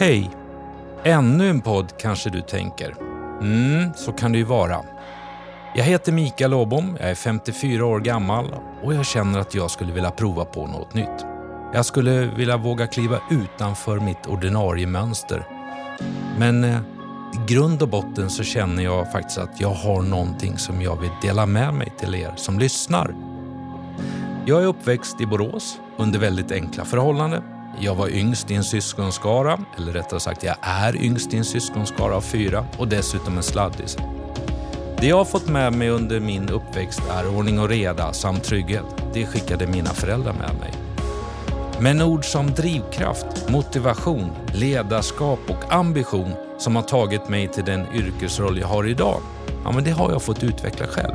Hej! Ännu en podd kanske du tänker. Mm, så kan det ju vara. Jag heter Mikael Åbom, jag är 54 år gammal och jag känner att jag skulle vilja prova på något nytt. Jag skulle vilja våga kliva utanför mitt ordinarie mönster. Men eh, i grund och botten så känner jag faktiskt att jag har någonting som jag vill dela med mig till er som lyssnar. Jag är uppväxt i Borås under väldigt enkla förhållanden. Jag var yngst i en syskonskara, eller rättare sagt jag är yngst i en syskonskara av fyra och dessutom en sladdis. Det jag har fått med mig under min uppväxt är ordning och reda samt trygghet. Det skickade mina föräldrar med mig. Men ord som drivkraft, motivation, ledarskap och ambition som har tagit mig till den yrkesroll jag har idag, ja men det har jag fått utveckla själv.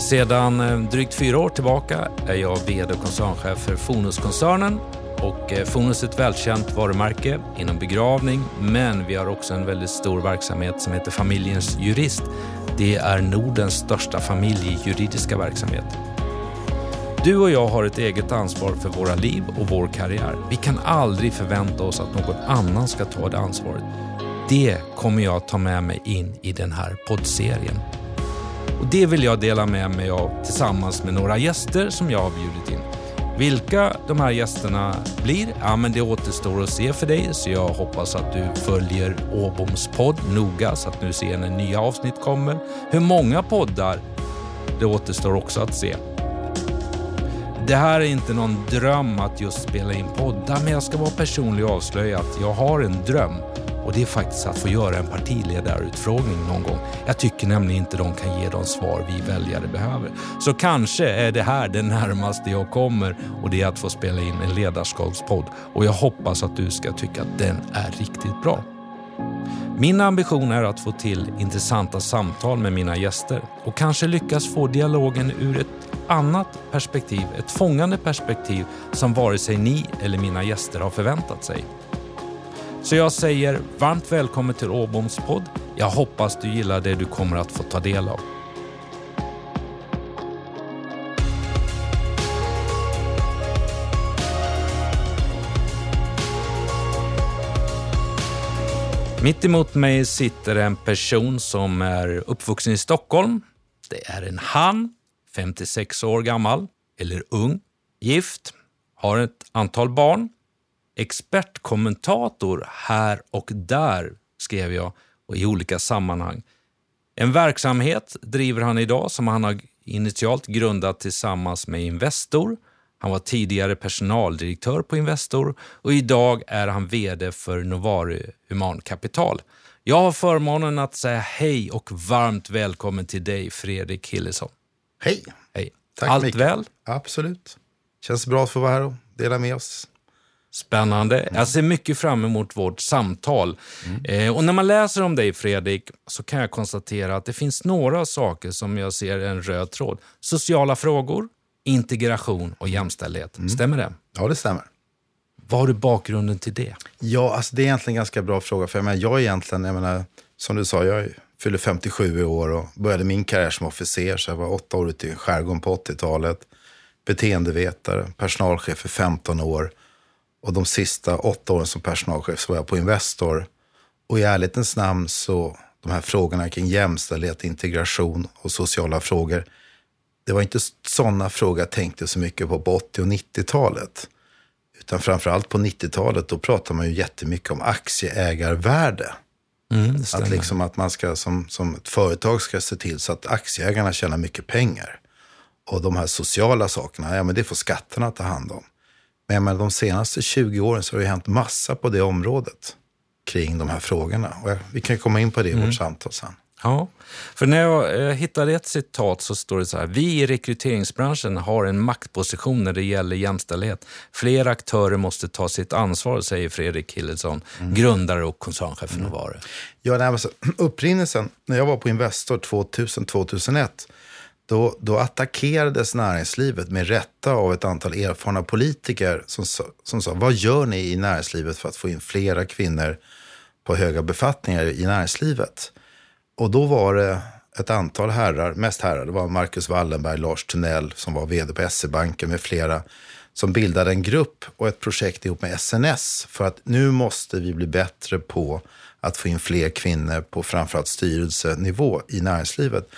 Sedan eh, drygt fyra år tillbaka är jag VD och koncernchef för Fonuskoncernen och eh, Fonus är ett välkänt varumärke inom begravning, men vi har också en väldigt stor verksamhet som heter Familjens Jurist. Det är Nordens största familjejuridiska verksamhet. Du och jag har ett eget ansvar för våra liv och vår karriär. Vi kan aldrig förvänta oss att någon annan ska ta det ansvaret. Det kommer jag att ta med mig in i den här poddserien. Och det vill jag dela med mig av tillsammans med några gäster som jag har bjudit in. Vilka de här gästerna blir, ja men det återstår att se för dig så jag hoppas att du följer Åboms podd noga så att du ser när nya avsnitt kommer. Hur många poddar, det återstår också att se. Det här är inte någon dröm att just spela in poddar men jag ska vara personlig och avslöja att jag har en dröm och det är faktiskt att få göra en partiledarutfrågning någon gång. Jag tycker nämligen inte de kan ge de svar vi väljare behöver. Så kanske är det här det närmaste jag kommer och det är att få spela in en ledarskapspodd och jag hoppas att du ska tycka att den är riktigt bra. Min ambition är att få till intressanta samtal med mina gäster och kanske lyckas få dialogen ur ett annat perspektiv, ett fångande perspektiv som vare sig ni eller mina gäster har förväntat sig. Så jag säger varmt välkommen till Åboms podd. Jag hoppas du gillar det du kommer att få ta del av. Mitt emot mig sitter en person som är uppvuxen i Stockholm. Det är en han, 56 år gammal, eller ung, gift, har ett antal barn expertkommentator här och där, skrev jag, och i olika sammanhang. En verksamhet driver han idag som han har initialt grundat tillsammans med Investor. Han var tidigare personaldirektör på Investor och idag är han VD för Novare Humankapital. Jag har förmånen att säga hej och varmt välkommen till dig, Fredrik Hillesson. Hej! Hej. Tack Allt Mikael. väl? Absolut. Känns bra att få vara här och dela med oss. Spännande. Jag ser mycket fram emot vårt samtal. Eh, och när man läser om dig, Fredrik, så kan jag konstatera att det finns några saker som jag ser en röd tråd. Sociala frågor, integration och jämställdhet. Stämmer det? Ja, det stämmer. Vad har du bakgrunden till det? Ja, alltså det är egentligen en ganska bra fråga. För jag, menar, jag är egentligen, jag menar, som du sa, jag fyller 57 i år och började min karriär som officer. Så jag var åtta år ute i skärgården på 80-talet. Beteendevetare, personalchef i 15 år. Och de sista åtta åren som personalchef så var jag på Investor. Och i ärlighetens namn så, de här frågorna kring jämställdhet, integration och sociala frågor. Det var inte sådana frågor jag tänkte så mycket på på 80 och 90-talet. Utan framförallt på 90-talet, då pratar man ju jättemycket om aktieägarvärde. Mm. Att, liksom att man ska som, som ett företag ska se till så att aktieägarna tjänar mycket pengar. Och de här sociala sakerna, ja men det får skatterna ta hand om. Men jag menar, de senaste 20 åren så har det hänt massa på det området kring de här frågorna. Och vi kan komma in på det i vårt samtal sen. Ja, för när jag eh, hittade ett citat så står det så här. Vi i rekryteringsbranschen har en maktposition när det gäller jämställdhet. Fler aktörer måste ta sitt ansvar, säger Fredrik Hillesson, grundare och koncernchef för Novare. Ja, nej, alltså, upprinnelsen, när jag var på Investor 2000-2001, då, då attackerades näringslivet med rätta av ett antal erfarna politiker som, sa- som sa, vad gör ni i näringslivet för att få in flera kvinnor på höga befattningar i näringslivet? Och då var det ett antal herrar, mest herrar, det var Marcus Wallenberg, Lars Tunnell som var vd på SE-banken med flera, som bildade en grupp och ett projekt ihop med SNS för att nu måste vi bli bättre på att få in fler kvinnor på framförallt styrelsenivå i näringslivet.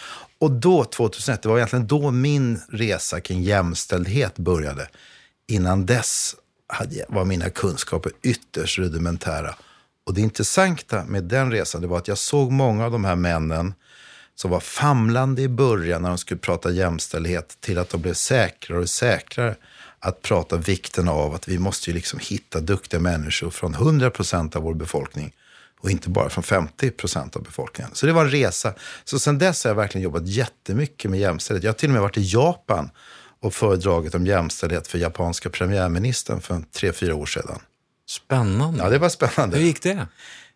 Och då, 2001, det var egentligen då min resa kring jämställdhet började. Innan dess var mina kunskaper ytterst rudimentära. Och det intressanta med den resan det var att jag såg många av de här männen som var famlande i början när de skulle prata jämställdhet till att de blev säkrare och säkrare att prata vikten av att vi måste ju liksom hitta duktiga människor från 100 procent av vår befolkning och inte bara från 50 procent av befolkningen. Så det var en resa. Så sen dess har jag verkligen jobbat jättemycket med jämställdhet. Jag har till och med varit i Japan och föredragit om jämställdhet för japanska premiärministern för tre, fyra år sedan. Spännande. Ja, det var spännande. Hur gick det?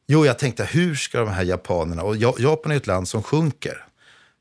Jo, jag tänkte hur ska de här japanerna, och Japan är ett land som sjunker.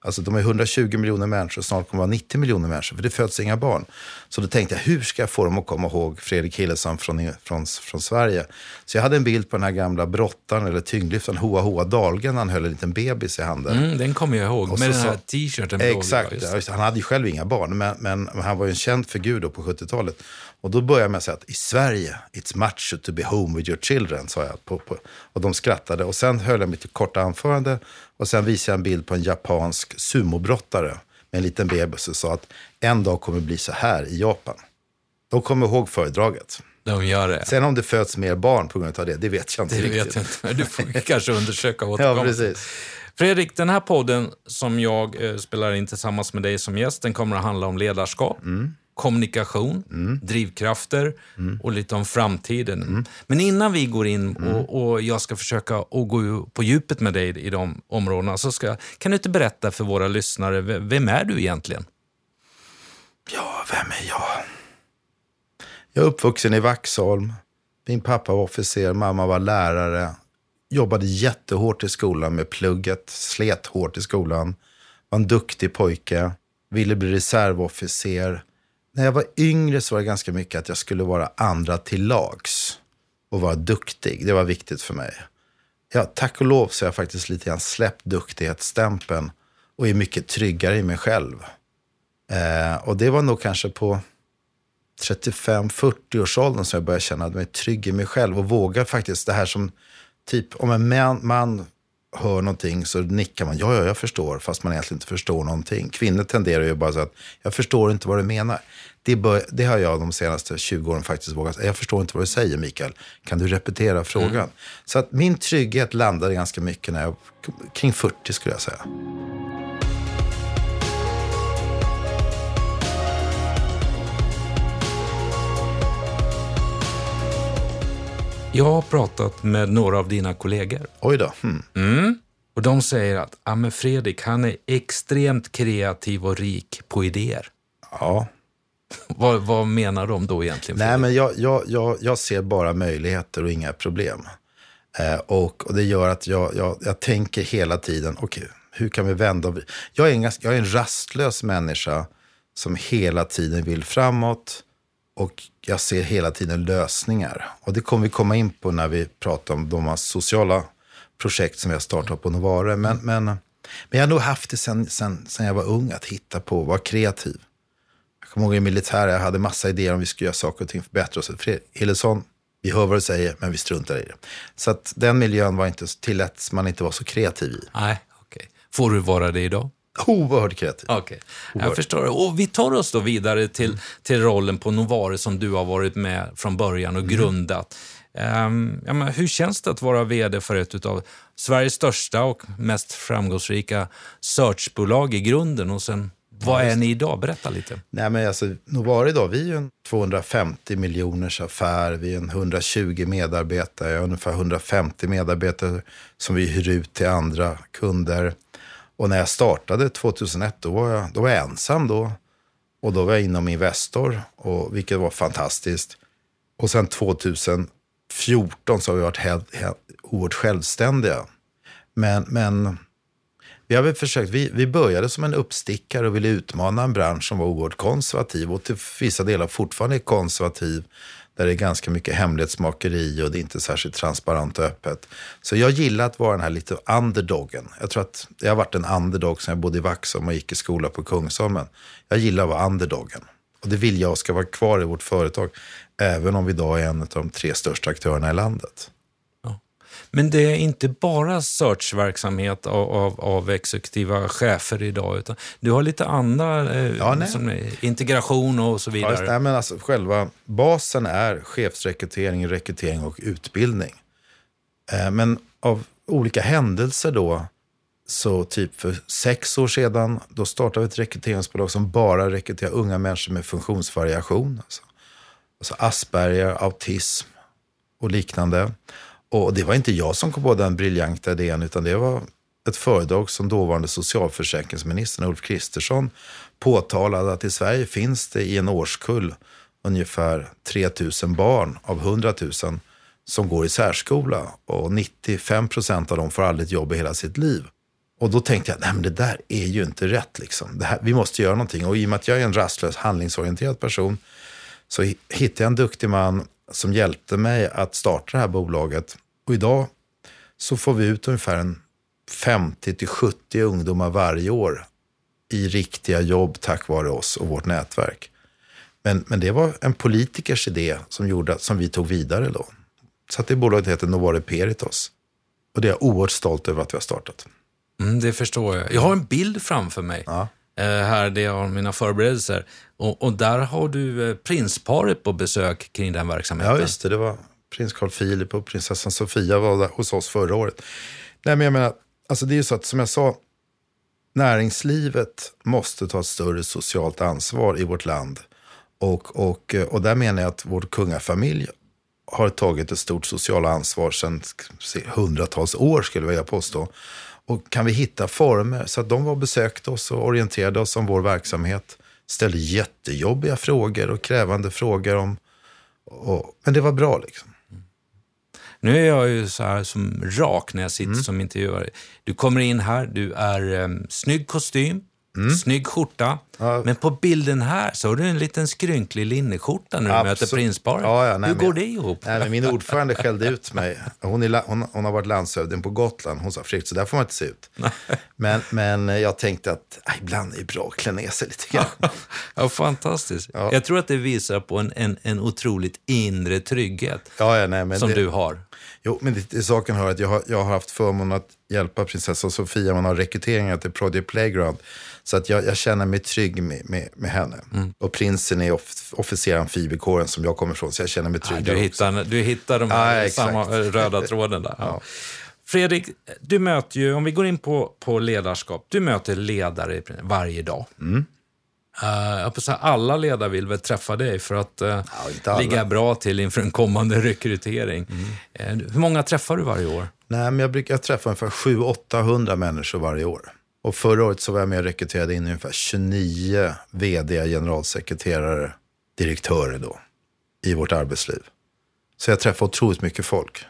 Alltså de är 120 miljoner människor, snart kommer det vara 90 miljoner människor, för det föds inga barn. Så då tänkte jag, hur ska jag få dem att komma ihåg Fredrik Hillesson från, från, från Sverige? Så jag hade en bild på den här gamla brottaren, eller tyngdlyftaren, Hoa Hoa Dahlgren, han höll en liten bebis i handen. Mm, den kommer jag ihåg, och med den här t-shirten. Exakt, ja, han hade ju själv inga barn, men, men han var ju en känd figur då på 70-talet. Och då började jag med att säga att i Sverige, it's macho to be home with your children, sa jag. På, på, och de skrattade. Och sen höll jag mitt korta anförande och sen visade jag en bild på en japansk sumobrottare med en liten bebis och sa att en dag kommer det bli så här i Japan. De kommer ihåg föredraget. De gör det. Sen om det föds mer barn på grund av det, det vet jag inte det riktigt. Vet jag inte, du får kanske undersöka och. Ja, precis. Fredrik, den här podden som jag eh, spelar in tillsammans med dig som gäst, den kommer att handla om ledarskap. Mm kommunikation, mm. drivkrafter mm. och lite om framtiden. Mm. Men innan vi går in och, och, jag ska försöka att gå på djupet med dig i de områdena, så ska, kan du inte berätta för våra lyssnare, vem är du egentligen? Ja, vem är jag? Jag är uppvuxen i Vaxholm. Min pappa var officer, mamma var lärare. Jobbade jättehårt i skolan med plugget, slet hårt i skolan. Var en duktig pojke, ville bli reservofficer när jag var yngre så var det ganska mycket att jag skulle vara andra till lags och vara duktig. Det var viktigt för mig. Ja, tack och lov så har jag faktiskt lite grann släppt duktighetsstämpeln och är mycket tryggare i mig själv. Eh, och det var nog kanske på 35-40 års åldern som jag började känna mig trygg i mig själv och vågar faktiskt det här som typ om en man, man hör någonting så nickar man, ja, ja, jag förstår, fast man egentligen inte förstår någonting. Kvinnor tenderar ju bara så att, jag förstår inte vad du menar. Det, bör, det har jag de senaste 20 åren faktiskt vågat Jag förstår inte vad du säger, Mikael. Kan du repetera frågan? Mm. Så att min trygghet landade ganska mycket när jag, kring 40 skulle jag säga. Jag har pratat med några av dina kollegor. Oj då. Hmm. Mm. Och de säger att ja, men Fredrik, han är extremt kreativ och rik på idéer. Ja. vad, vad menar de då egentligen? Nej, men jag, jag, jag, jag ser bara möjligheter och inga problem. Eh, och, och det gör att jag, jag, jag tänker hela tiden, okej, okay, hur kan vi vända? Jag är, en, jag är en rastlös människa som hela tiden vill framåt och jag ser hela tiden lösningar. Och det kommer vi komma in på när vi pratar om de sociala projekt som vi har startat på Novare. Men, men, men jag har nog haft det sen, sen, sen jag var ung, att hitta på, vara kreativ. Jag kommer ihåg i militären, jag hade massa idéer om vi skulle göra saker och ting för bättre. Och så, Hillesson, vi hör vad du säger, men vi struntar i det. Så att den miljön var inte, tilläts man inte vara så kreativ i. Nej, okej. Okay. Får du vara det idag? Oerhört kreativ. Okay. jag förstår. Och vi tar oss då vidare till, mm. till rollen på Novare som du har varit med från början och mm. grundat. Um, ja, men hur känns det att vara vd för ett av Sveriges största och mest framgångsrika searchbolag i grunden? Och sen, vad är ni idag? Berätta lite. Nej, men alltså, Novare idag, vi är en 250 miljoners affär. Vi är en 120 medarbetare, ungefär 150 medarbetare som vi hyr ut till andra kunder. Och när jag startade 2001, då var jag, då var jag ensam då. Och då var jag inom Investor, och, vilket var fantastiskt. Och sen 2014 så har vi varit helt, helt, oerhört självständiga. Men, men vi har väl försökt, vi, vi började som en uppstickare och ville utmana en bransch som var oerhört konservativ och till vissa delar fortfarande är konservativ där det är ganska mycket hemlighetsmakeri och det är inte särskilt transparent och öppet. Så jag gillar att vara den här lite underdogen. Jag tror att jag har varit en underdog sedan jag bodde i Vaxholm och gick i skola på Kungsholmen. Jag gillar att vara underdogen. Och det vill jag ska vara kvar i vårt företag, även om vi idag är en av de tre största aktörerna i landet. Men det är inte bara searchverksamhet av, av, av exekutiva chefer idag, utan du har lite andra, eh, ja, integration och så vidare. Ja, nej, men alltså, själva basen är chefsrekrytering, rekrytering och utbildning. Eh, men av olika händelser då, så typ för sex år sedan, då startade vi ett rekryteringsbolag som bara rekryterar unga människor med funktionsvariation. Alltså, alltså Asperger, autism och liknande. Och det var inte jag som kom på den briljanta idén, utan det var ett föredrag som dåvarande socialförsäkringsministern Ulf Kristersson påtalade att i Sverige finns det i en årskull ungefär 3 000 barn av 100 000 som går i särskola och 95 procent av dem får aldrig ett jobb i hela sitt liv. Och då tänkte jag, nej men det där är ju inte rätt liksom. Här, vi måste göra någonting. Och i och med att jag är en rastlös, handlingsorienterad person så hittade jag en duktig man som hjälpte mig att starta det här bolaget. Och idag så får vi ut ungefär 50 70 ungdomar varje år i riktiga jobb tack vare oss och vårt nätverk. Men, men det var en politikers idé som, gjorde, som vi tog vidare då. Så att det bolaget heter Novare Peritos. Och det är jag oerhört stolt över att vi har startat. Mm, det förstår jag. Jag har en bild framför mig. Ja. Eh, här där jag har mina förberedelser. Och, och, där har du eh, prinsparet på besök kring den verksamheten. Ja, just det. Det var prins Carl Philip och prinsessan Sofia var där hos oss förra året. Nej, men jag menar, alltså det är ju så att som jag sa, näringslivet måste ta ett större socialt ansvar i vårt land. Och, och, och där menar jag att vår kungafamilj har tagit ett stort socialt ansvar sedan hundratals år skulle jag vilja påstå. Och kan vi hitta former så att de var besökte oss och orienterade oss om vår verksamhet. Ställde jättejobbiga frågor och krävande frågor om... Och, men det var bra liksom. Nu är jag ju så här som rak när jag sitter mm. som intervjuare. Du kommer in här, du är um, snygg kostym, Mm. Snygg skjorta. Ja. Men på bilden här så har du en liten skrynklig linneskjorta när du Absolut. möter prinsparet. Ja, ja, nej, Hur går det ihop? Nej, min ordförande skällde ut mig. Hon, är, hon, hon, har varit landshövding på Gotland. Hon sa, Fredrik, så där får man inte se ut. men, men jag tänkte att aj, ibland är det bra att klä ner sig lite grann. ja, fantastiskt. Ja. Jag tror att det visar på en, en, en otroligt inre trygghet nej, som det, du har. Jo, men det, saken hör att jag har, jag har haft förmånen att hjälpa prinsessan Sofia. Man har rekryteringar till Project Playground. Så att jag, jag känner mig trygg med, med, med henne. Mm. Och prinsen är off, officer amfibiekåren som jag kommer ifrån, så jag känner mig trygg ja, du, hittar, du hittar de här ja, samma röda tråden där. Ja. Fredrik, du möter ju, om vi går in på, på ledarskap, du möter ledare varje dag. Mm. Uh, säga, alla ledare vill väl träffa dig för att uh, ja, ligga bra till inför en kommande rekrytering. Mm. Uh, hur många träffar du varje år? Nej, men jag brukar träffa ungefär 700-800 människor varje år. Och förra året så var jag med och rekryterade in ungefär 29 vd, generalsekreterare, direktörer då, i vårt arbetsliv. Så jag träffar otroligt mycket folk.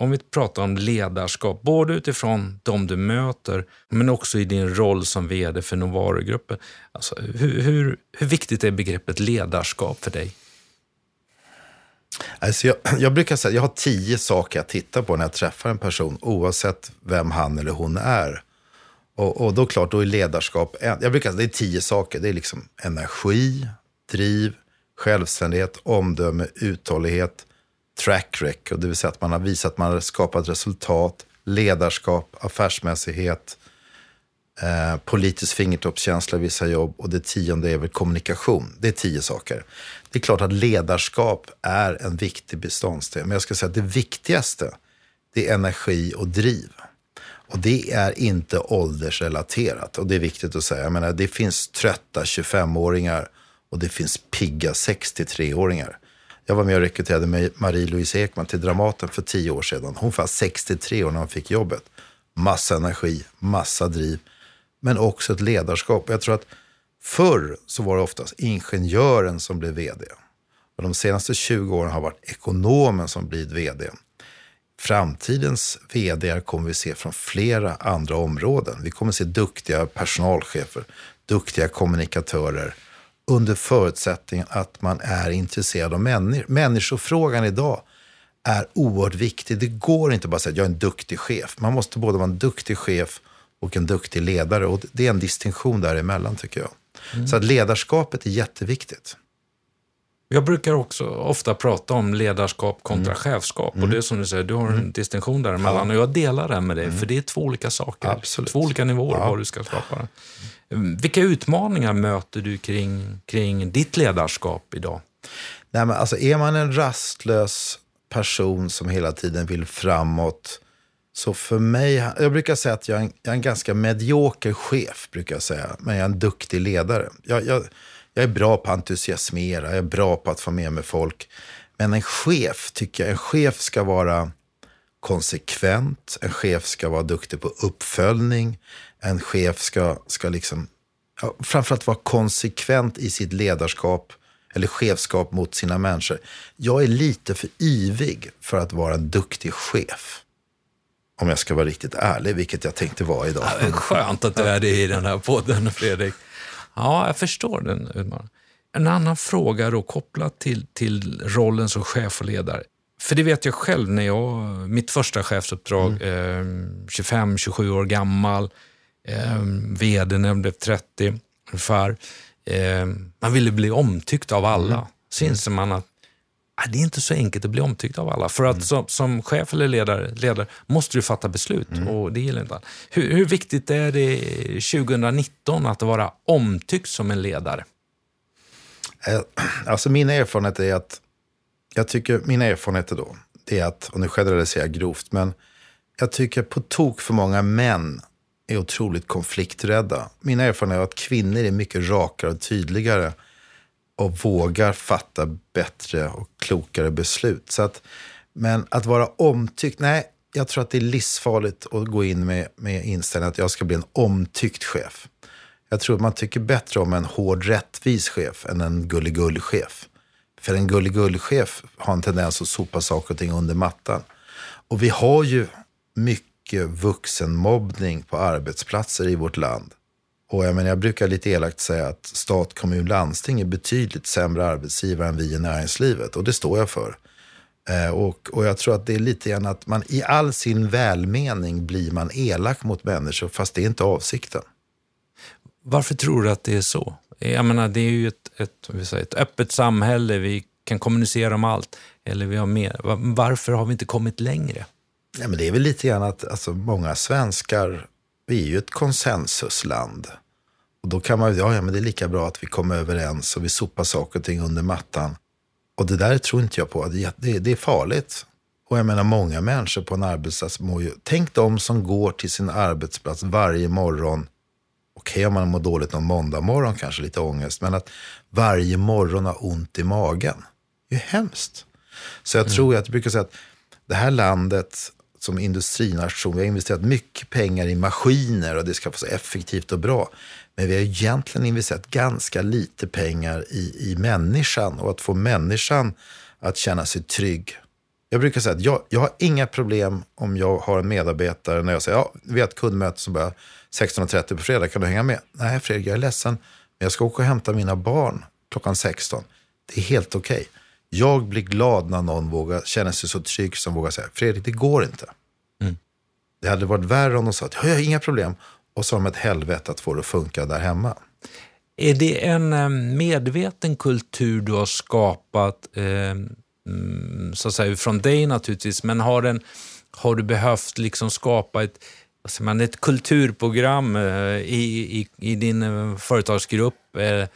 Om vi pratar om ledarskap, både utifrån de du möter, men också i din roll som vd för Novarugruppen. Alltså, hur, hur, hur viktigt är begreppet ledarskap för dig? Alltså jag, jag brukar säga att jag har tio saker att titta på när jag träffar en person, oavsett vem han eller hon är. Och, och då klart, då är ledarskap, jag brukar säga det är tio saker. Det är liksom energi, driv, självständighet, omdöme, uthållighet, track record, det vill säga att man har visat att man har skapat resultat, ledarskap, affärsmässighet, eh, politisk fingertoppskänsla i vissa jobb och det tionde är väl kommunikation. Det är tio saker. Det är klart att ledarskap är en viktig beståndsdel, men jag ska säga att det viktigaste, det är energi och driv. Och det är inte åldersrelaterat och det är viktigt att säga. Jag menar, det finns trötta 25-åringar och det finns pigga 63-åringar. Jag var med och rekryterade Marie-Louise Ekman till Dramaten för tio år sedan. Hon var 63 år när hon fick jobbet. Massa energi, massa driv, men också ett ledarskap. Jag tror att förr så var det oftast ingenjören som blev vd. Och de senaste 20 åren har varit ekonomen som blivit vd. Framtidens vd kommer vi se från flera andra områden. Vi kommer se duktiga personalchefer, duktiga kommunikatörer, under förutsättning att man är intresserad av människor. Människofrågan idag är oerhört viktig. Det går inte bara att säga jag är en duktig chef. Man måste både vara en duktig chef och en duktig ledare. Och det är en distinktion däremellan tycker jag. Mm. Så att ledarskapet är jätteviktigt. Jag brukar också ofta prata om ledarskap kontra mm. chefskap. Mm. Och det är som du säger, du har en mm. distinktion däremellan. Ja. Och jag delar den med dig, mm. för det är två olika saker. Absolut. Två olika nivåer ja. vad du ska skapa. Vilka utmaningar möter du kring, kring ditt ledarskap idag? Nej, men alltså, är man en rastlös person som hela tiden vill framåt, så för mig, jag brukar säga att jag är en, jag är en ganska medioker chef, brukar jag säga. Men jag är en duktig ledare. Jag, jag, jag är bra på att entusiasmera, jag är bra på att få med mig folk. Men en chef, tycker jag, en chef ska vara konsekvent, en chef ska vara duktig på uppföljning, en chef ska, ska liksom, ja, framförallt vara konsekvent i sitt ledarskap eller chefskap mot sina människor. Jag är lite för ivig för att vara en duktig chef. Om jag ska vara riktigt ärlig, vilket jag tänkte vara idag. Ja, skönt att du är det i den här podden, Fredrik. Ja, jag förstår den En annan fråga då kopplat till, till rollen som chef och ledare. För det vet jag själv när jag, mitt första chefsuppdrag, mm. eh, 25-27 år gammal, eh, vd när jag blev 30 ungefär. Eh, man ville bli omtyckt av alla. Mm. Så inser man att det är inte så enkelt att bli omtyckt av alla. För att mm. som, som, chef eller ledare, ledare måste du fatta beslut mm. och det gillar inte. Hur, hur, viktigt är det 2019 att vara omtyckt som en ledare? Eh, alltså mina erfarenheter är att, jag tycker mina erfarenheter då, det är att, och nu generaliserar jag grovt, men jag tycker på tok för många män är otroligt konflikträdda. Mina erfarenheter är att kvinnor är mycket rakare och tydligare och vågar fatta bättre och klokare beslut. Så att, men att vara omtyckt, nej, jag tror att det är livsfarligt att gå in med, med inställningen att jag ska bli en omtyckt chef. Jag tror att man tycker bättre om en hård, rättvis chef än en gulligull-chef. För en gulligull-chef har en tendens att sopa saker och ting under mattan. Och vi har ju mycket vuxenmobbning på arbetsplatser i vårt land. Och jag, menar, jag brukar lite elakt säga att stat, kommun, landsting är betydligt sämre arbetsgivare än vi i näringslivet. Och det står jag för. Eh, och, och jag tror att det är lite grann att man i all sin välmening blir man elak mot människor, fast det är inte avsikten. Varför tror du att det är så? Jag menar, det är ju ett, ett, ett öppet samhälle, vi kan kommunicera om allt. Eller vi har mer. Varför har vi inte kommit längre? Ja, men det är väl lite grann att alltså, många svenskar vi är ju ett konsensusland. Och då kan man ja, ja men det är lika bra att vi kommer överens och vi sopar saker och ting under mattan. Och det där tror inte jag på. Det, det, det är farligt. Och jag menar många människor på en arbetsplats mår ju... Tänk de som går till sin arbetsplats varje morgon. Okej okay, om man mår dåligt någon måndag morgon kanske lite ångest. Men att varje morgon ha ont i magen. Det är ju hemskt. Så jag mm. tror att jag brukar säga att det här landet som industrination. Vi har investerat mycket pengar i maskiner och det ska vara så effektivt och bra. Men vi har egentligen investerat ganska lite pengar i, i människan och att få människan att känna sig trygg. Jag brukar säga att jag, jag har inga problem om jag har en medarbetare när jag säger ja, vi har ett kundmöte som börjar 16.30 på fredag, kan du hänga med? Nej Fredrik, jag är ledsen, men jag ska åka och hämta mina barn klockan 16. Det är helt okej. Okay. Jag blir glad när någon vågar känna sig så trygg som vågar säga, Fredrik, det går inte. Mm. Det hade varit värre om de sa att jag har inga problem. Och så har de ett helvete att få det att funka där hemma. Är det en eh, medveten kultur du har skapat, eh, mm, så att säga, från dig naturligtvis, men har, den, har du behövt liksom skapa ett, man, ett kulturprogram eh, i, i, i din eh, företagsgrupp? Eh,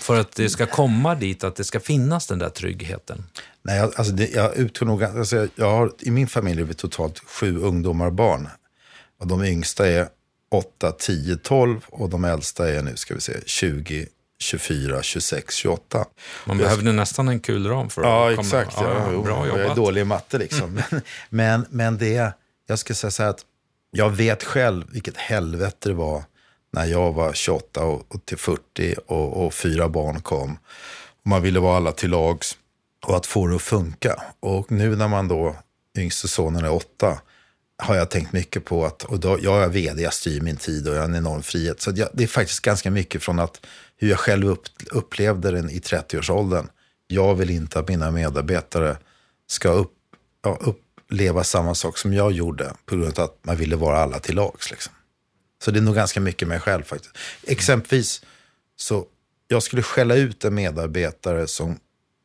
för att det ska komma dit, att det ska finnas den där tryggheten? Nej, jag, alltså det, jag utgår nog, alltså jag har, I min familj är vi totalt sju ungdomar och barn. Och de yngsta är 8, 10, 12 och de äldsta är nu, ska vi se, 20, 24, 26, 28. Man behövde nästan en kul ram för att ja, komma. Exakt, ja, exakt. bra jobbat. Jag är dålig i matte liksom. men, men, men det, jag ska säga så här att jag vet själv vilket helvete det var när jag var 28 och, och till 40 och, och, fyra barn kom. Man ville vara alla till lags och att få det att funka. Och nu när man då, yngste sonen är åtta, har jag tänkt mycket på att, och då, jag är vd, jag styr min tid och jag har en enorm frihet. Så jag, det är faktiskt ganska mycket från att hur jag själv upp, upplevde den i 30-årsåldern. Jag vill inte att mina medarbetare ska upp, ja, uppleva samma sak som jag gjorde på grund av att man ville vara alla till lags. Liksom. Så det är nog ganska mycket mig själv faktiskt. Exempelvis, så jag skulle skälla ut en medarbetare som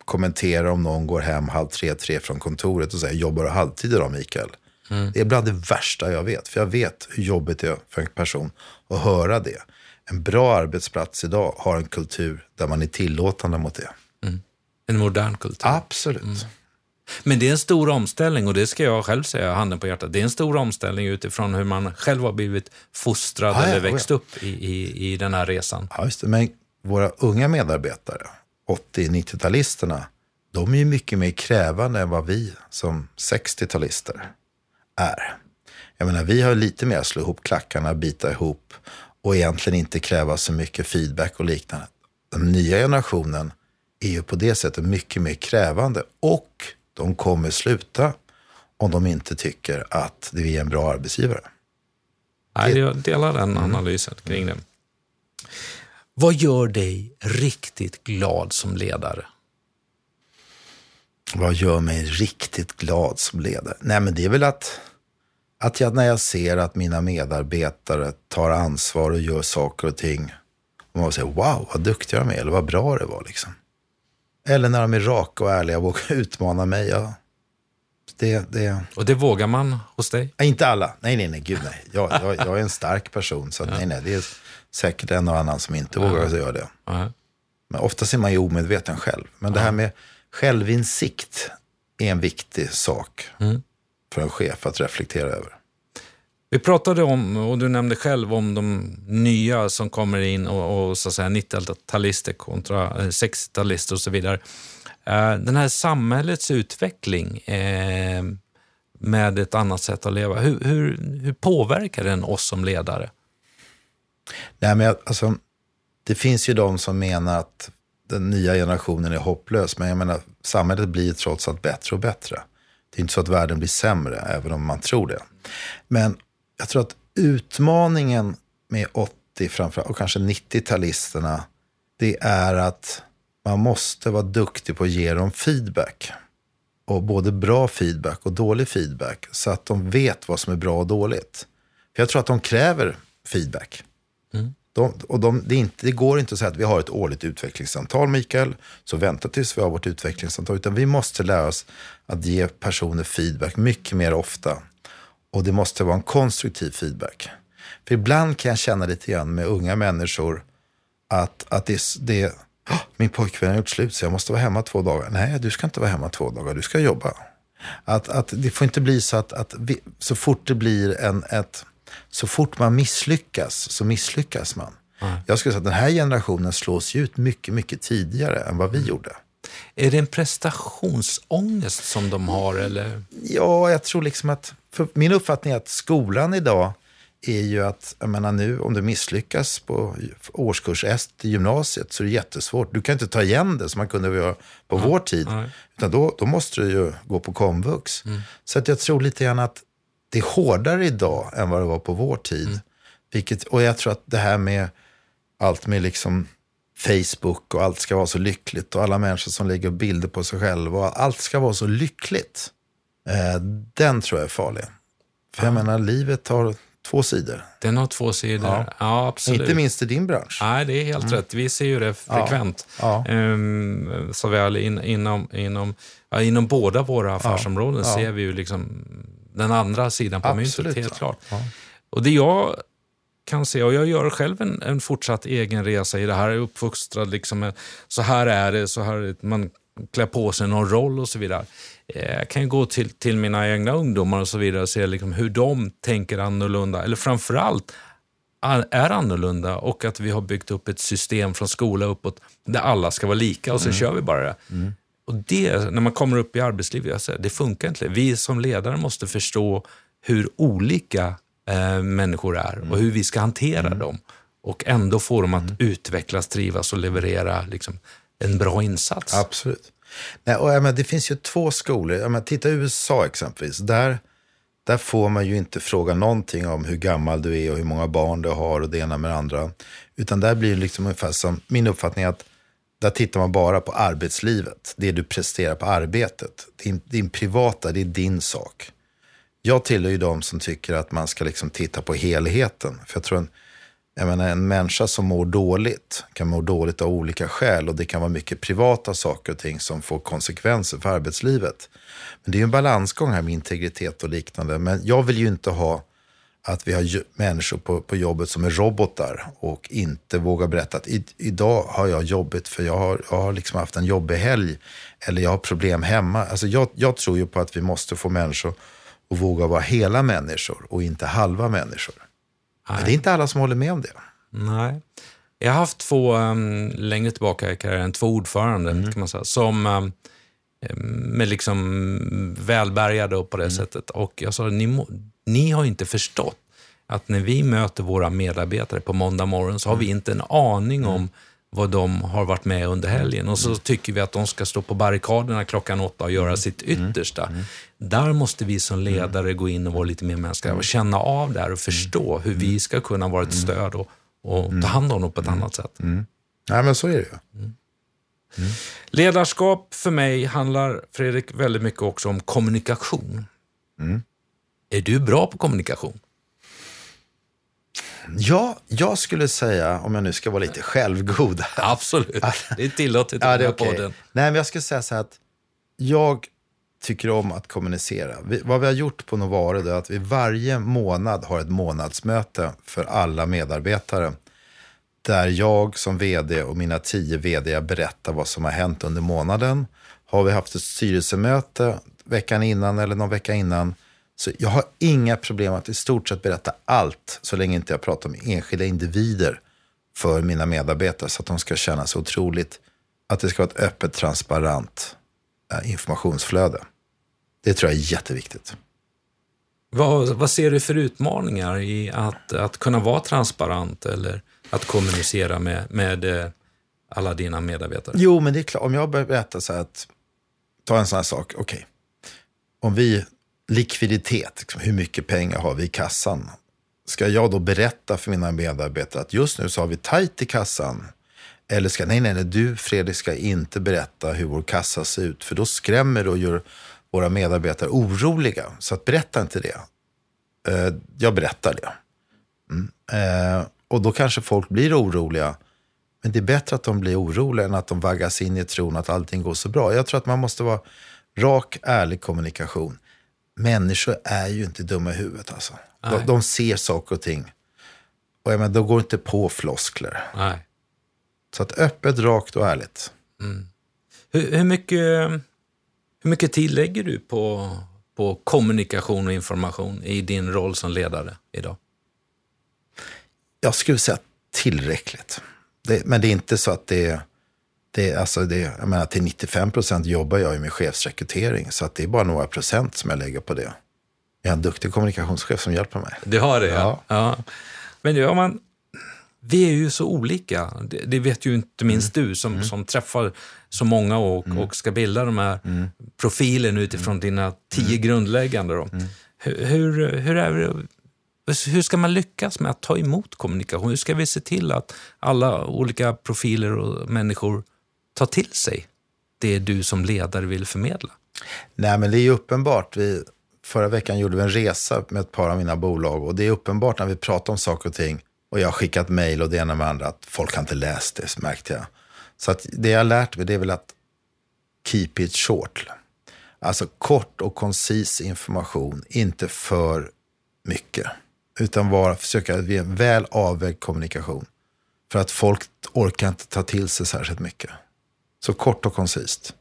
kommenterar om någon går hem halv tre, tre från kontoret och säger jobbar du halvtid idag Mikael? Mm. Det är bland det värsta jag vet. För jag vet hur jobbigt det är för en person att höra det. En bra arbetsplats idag har en kultur där man är tillåtande mot det. Mm. En modern kultur. Absolut. Mm. Men det är en stor omställning och det ska jag själv säga, handen på hjärtat. Det är en stor omställning utifrån hur man själv har blivit fostrad ah, eller växt ja. upp i, i, i den här resan. Ja, just det. Men våra unga medarbetare, 80-90-talisterna, de är ju mycket mer krävande än vad vi som 60-talister är. Jag menar, vi har lite mer att slå ihop klackarna, bita ihop och egentligen inte kräva så mycket feedback och liknande. Den nya generationen är ju på det sättet mycket mer krävande och de kommer sluta om de inte tycker att det är en bra arbetsgivare. Nej, jag delar den mm. analysen kring det. Vad gör dig riktigt glad som ledare? Vad gör mig riktigt glad som ledare? Nej, men det är väl att, att jag, när jag ser att mina medarbetare tar ansvar och gör saker och ting. Och man säger wow, vad duktiga de är, eller vad bra det var. Liksom. Eller när de är raka och ärliga och vågar utmana mig. Ja. Det, det... Och det vågar man hos dig? Nej, inte alla. Nej, nej, nej, gud nej. Jag, jag, jag är en stark person, så att, ja. nej, nej, det är säkert en och annan som inte ja. vågar göra det. Ja. Men oftast är man ju omedveten själv. Men det här med självinsikt är en viktig sak mm. för en chef att reflektera över. Vi pratade om, och du nämnde själv om de nya som kommer in och, och så att säga 90-talister kontra eh, 60-talister och så vidare. Eh, den här samhällets utveckling eh, med ett annat sätt att leva, hur, hur, hur påverkar den oss som ledare? Nej, men alltså, det finns ju de som menar att den nya generationen är hopplös, men jag menar, samhället blir trots allt bättre och bättre. Det är inte så att världen blir sämre, även om man tror det. Men jag tror att utmaningen med 80 framför, och kanske 90-talisterna, det är att man måste vara duktig på att ge dem feedback. Och både bra feedback och dålig feedback. Så att de vet vad som är bra och dåligt. För jag tror att de kräver feedback. Mm. De, och de, det, inte, det, går inte att säga att vi har ett årligt utvecklingssamtal, Mikael, så vänta tills vi har vårt utvecklingssamtal. Utan vi måste lära oss att ge personer feedback mycket mer ofta. Och det måste vara en konstruktiv feedback. För ibland kan jag känna lite grann med unga människor att, att det, det min pojkvän har gjort slut så jag måste vara hemma två dagar. Nej, du ska inte vara hemma två dagar, du ska jobba. Att, att det får inte bli så att, att vi, så fort det blir en, ett, så fort man misslyckas så misslyckas man. Mm. Jag skulle säga att den här generationen slås ut mycket, mycket tidigare än vad vi mm. gjorde. Är det en prestationsångest som de har? Eller? Ja, jag tror liksom att... min uppfattning är att skolan idag är ju att, jag menar nu, om du misslyckas på årskurs 1 i gymnasiet så är det jättesvårt. Du kan inte ta igen det som man kunde göra på mm. vår tid. Mm. Utan då, då måste du ju gå på komvux. Mm. Så att jag tror lite grann att det är hårdare idag än vad det var på vår tid. Mm. Vilket, och jag tror att det här med allt med liksom Facebook och allt ska vara så lyckligt och alla människor som lägger bilder på sig själva och allt ska vara så lyckligt. Eh, den tror jag är farlig. För jag menar, livet har två sidor. Den har två sidor, ja, ja absolut. Inte minst i din bransch. Nej, det är helt mm. rätt. Vi ser ju det frekvent. Ja, ja. Um, såväl in, inom, inom, ja, inom båda våra affärsområden ser vi ju liksom den andra sidan på absolut, myntet, helt klart. Och det jag kan se, och jag gör själv en, en fortsatt egen resa i det här. Jag är uppfostrad liksom så här är det, så här man klär på sig någon roll och så vidare. Eh, jag kan gå till, till mina egna ungdomar och så vidare och se liksom hur de tänker annorlunda, eller framförallt är annorlunda och att vi har byggt upp ett system från skola uppåt där alla ska vara lika och så mm. kör vi bara det. Mm. Och det, när man kommer upp i arbetslivet, jag säger, det funkar inte. Vi som ledare måste förstå hur olika eh, människor är och hur vi ska hantera mm. dem. Och ändå få dem att mm. utvecklas, trivas och leverera liksom, en bra insats. Absolut. Nej, och, ja, men det finns ju två skolor. Ja, men titta USA exempelvis. Där, där får man ju inte fråga någonting om hur gammal du är och hur många barn du har och det ena med det andra. Utan där blir det liksom ungefär som, min uppfattning att där tittar man bara på arbetslivet. Det du presterar på arbetet. Din, din privata, det är din sak. Jag tillhör ju de som tycker att man ska liksom titta på helheten. För jag tror en, jag menar, en människa som mår dåligt kan må dåligt av olika skäl och det kan vara mycket privata saker och ting som får konsekvenser för arbetslivet. Men det är ju en balansgång här med integritet och liknande. Men jag vill ju inte ha att vi har människor på, på jobbet som är robotar och inte vågar berätta att i, idag har jag jobbigt för jag har, jag har liksom haft en jobbig helg eller jag har problem hemma. Alltså jag, jag tror ju på att vi måste få människor att våga vara hela människor och inte halva människor. Nej. Men det är inte alla som håller med om det. Nej. Jag har haft två, um, längre tillbaka i karriären, två ordförande mm. kan man säga, som um, med liksom välbärgade och på det mm. sättet. Och jag sa, ni, ni har inte förstått att när vi möter våra medarbetare på måndag morgon så har vi mm. inte en aning om mm. vad de har varit med under helgen. Och så mm. tycker vi att de ska stå på barrikaderna klockan åtta och göra sitt yttersta. Där måste vi som ledare gå in och vara lite mer mänskliga och känna av det här och förstå hur vi ska kunna vara ett stöd och, och ta hand om dem på ett annat sätt. Mm. Ja, men så är det ju. Mm. Ledarskap för mig handlar, Fredrik, väldigt mycket också om kommunikation. Mm. Är du bra på kommunikation? Ja, jag skulle säga, om jag nu ska vara lite självgod. Absolut, det är tillåtet i ja, den här okay. podden. Nej, men jag skulle säga så här att jag tycker om att kommunicera. Vi, vad vi har gjort på Novare är att vi varje månad har ett månadsmöte för alla medarbetare. Där jag som vd och mina tio vd berättar vad som har hänt under månaden. Har vi haft ett styrelsemöte veckan innan eller någon vecka innan så jag har inga problem att i stort sett berätta allt så länge inte jag pratar om enskilda individer för mina medarbetare så att de ska känna sig otroligt, att det ska vara ett öppet, transparent eh, informationsflöde. Det tror jag är jätteviktigt. Vad, vad ser du för utmaningar i att, att kunna vara transparent eller att kommunicera med, med eh, alla dina medarbetare? Jo, men det är klart. Om jag berättar så här att, ta en sån här sak, okej. Okay. Om vi likviditet, liksom, hur mycket pengar har vi i kassan? Ska jag då berätta för mina medarbetare att just nu så har vi tajt i kassan? Eller ska, nej, nej, nej, du Fredrik ska inte berätta hur vår kassa ser ut, för då skrämmer du och gör våra medarbetare oroliga. Så att berätta inte det. Eh, jag berättar det. Mm. Eh, och då kanske folk blir oroliga. Men det är bättre att de blir oroliga än att de vaggas in i tron att allting går så bra. Jag tror att man måste vara rak, ärlig kommunikation människor är ju inte dumma i huvudet. Alltså. De, de, ser saker och ting. Och jag menar, de går inte på floskler. Nej. Så att öppet, rakt och ärligt. Mm. Hur, hur, mycket, hur mycket tid lägger du på, på kommunikation och information i din roll som ledare idag? Jag skulle säga tillräckligt. Det, men det är inte så att det det, alltså det, jag menar, till 95 procent jobbar jag ju med chefsrekrytering. Så att det är bara några procent som jag lägger på det. Jag har en duktig kommunikationschef som hjälper mig. Du har det, ja. ja. ja. Men du, man, vi är ju så olika. Det, det vet ju inte minst mm. du som, mm. som träffar så många och, mm. och ska bilda de här mm. profilen utifrån mm. dina tio mm. grundläggande. Då. Hur, hur, hur, är hur ska man lyckas med att ta emot kommunikation? Hur ska vi se till att alla olika profiler och människor ta till sig det du som ledare vill förmedla? Nej, men det är ju uppenbart. Vi, förra veckan gjorde vi en resa med ett par av mina bolag och det är uppenbart när vi pratar om saker och ting och jag har skickat mejl och det ena med andra att folk har inte läst det, märkte jag. Så att det jag har lärt mig det är väl att keep it short. Alltså kort och koncis information, inte för mycket. Utan bara försöka ge en väl avvägd kommunikation. För att folk orkar inte ta till sig särskilt mycket. Så kort och koncist.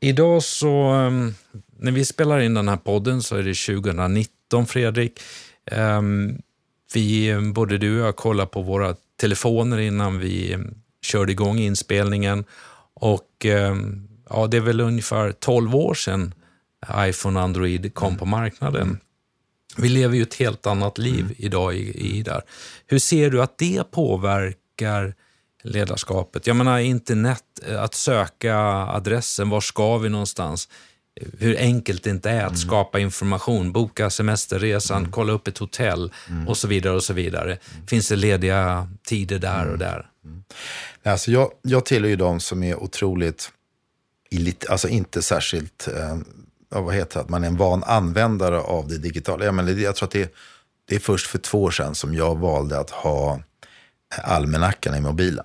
Idag så, ehm, när vi spelar in den här podden så är det 2019, Fredrik. Ehm, vi, både du och jag kollar på våra telefoner innan vi ehm, körde igång inspelningen. Och ja, det är väl ungefär 12 år sedan iPhone och Android kom på marknaden. Vi lever ju ett helt annat liv mm. idag i, i där. Hur ser du att det påverkar ledarskapet. Jag menar internet, eh, att söka adressen, var ska vi någonstans? Hur enkelt det inte är att mm. skapa information, boka semesterresan, mm. kolla upp ett hotell mm. och så vidare. och så vidare. Mm. Finns det lediga tider där och mm. där? Mm. Alltså jag, jag tillhör ju de som är otroligt, alltså inte särskilt eh, vad heter det, att man är en van användare av det digitala. Jag, menar, jag tror att det, det är först för två år sedan som jag valde att ha almanackan i mobilen.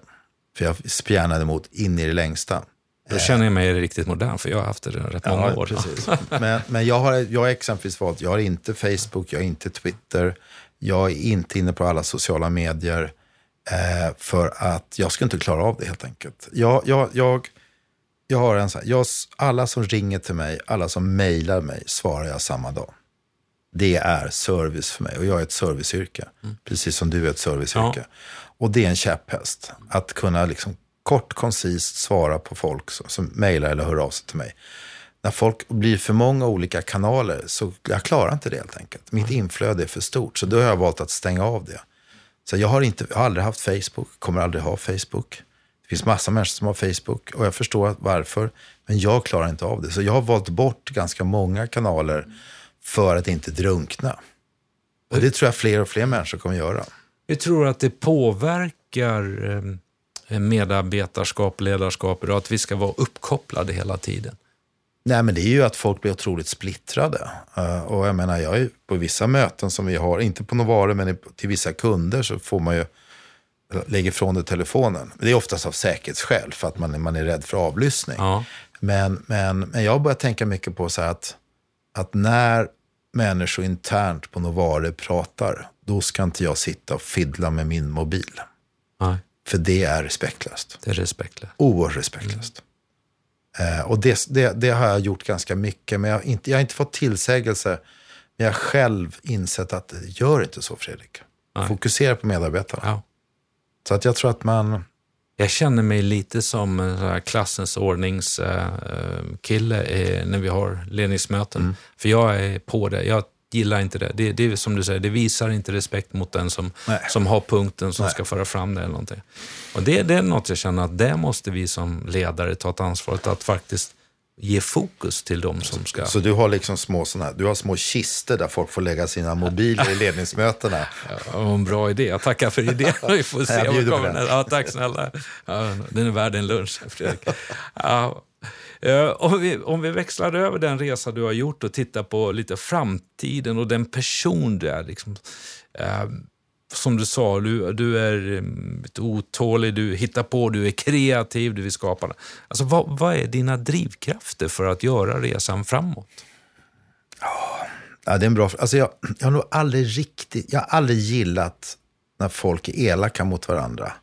För jag spjärnade emot in i det längsta. Då känner jag mig riktigt modern, för jag har haft det rätt många ja, år. Precis. men men jag, har, jag har exempelvis valt, jag har inte Facebook, jag har inte Twitter, jag är inte inne på alla sociala medier. Eh, för att jag ska inte klara av det helt enkelt. Jag, jag, jag, jag har en så här, jag, alla som ringer till mig, alla som mejlar mig, svarar jag samma dag. Det är service för mig och jag är ett serviceyrke. Mm. Precis som du är ett serviceyrke. Ja. Och det är en käpphäst. Att kunna liksom kort, koncist svara på folk som, som mejlar eller hör av sig till mig. När folk blir för många olika kanaler så jag klarar inte det helt enkelt. Mitt mm. inflöde är för stort. Så då har jag valt att stänga av det. Så jag har, inte, jag har aldrig haft Facebook, kommer aldrig ha Facebook. Det finns massa människor som har Facebook och jag förstår varför. Men jag klarar inte av det. Så jag har valt bort ganska många kanaler för att inte drunkna. Och det tror jag fler och fler människor kommer göra. Jag tror att det påverkar eh, medarbetarskap, ledarskap, att vi ska vara uppkopplade hela tiden. Nej, men det är ju att folk blir otroligt splittrade. Uh, och jag menar, jag är på vissa möten som vi har, inte på Novare, men till vissa kunder så får man ju lägga ifrån dig telefonen. Det är oftast av säkerhetsskäl, för att man, man är rädd för avlyssning. Ja. Men, men, men jag har börjat tänka mycket på så att, att när människor internt på Novare pratar, då ska inte jag sitta och fiddla med min mobil. Nej. För det är respektlöst. Det är respektlöst. Oerhört respektlöst. Mm. Eh, och det, det, det, har jag gjort ganska mycket, men jag har inte, jag har inte fått tillsägelse. Men jag har själv insett att gör inte så Fredrik. Nej. Fokusera på medarbetarna. Ja. Så att jag tror att man... Jag känner mig lite som en klassens ordningskille eh, när vi har ledningsmöten. Mm. För jag är på det. Jag gillar inte det. Det, det som du säger, det visar inte respekt mot den som, som har punkten som Nej. ska föra fram det eller någonting. Och det, det är något jag känner att det måste vi som ledare ta ett ansvar för, att faktiskt ge fokus till dem som ska... Så du har liksom små, såna, du har små kister där folk får lägga sina mobiler i ledningsmötena? Ja, en bra idé. Jag tackar för idén. Vi får se vad kommer. Ja, tack snälla. Ja, den är värd en lunch, Fredrik. Ja, Eh, om, vi, om vi växlar över den resa du har gjort och tittar på lite framtiden och den person du är. Liksom, eh, som du sa, du, du är mm, lite otålig, du hittar på, du är kreativ, du vill skapa. Alltså, vad, vad är dina drivkrafter för att göra resan framåt? Ja, det är en bra alltså jag, jag har nog aldrig riktigt, jag har aldrig gillat när folk är elaka mot varandra.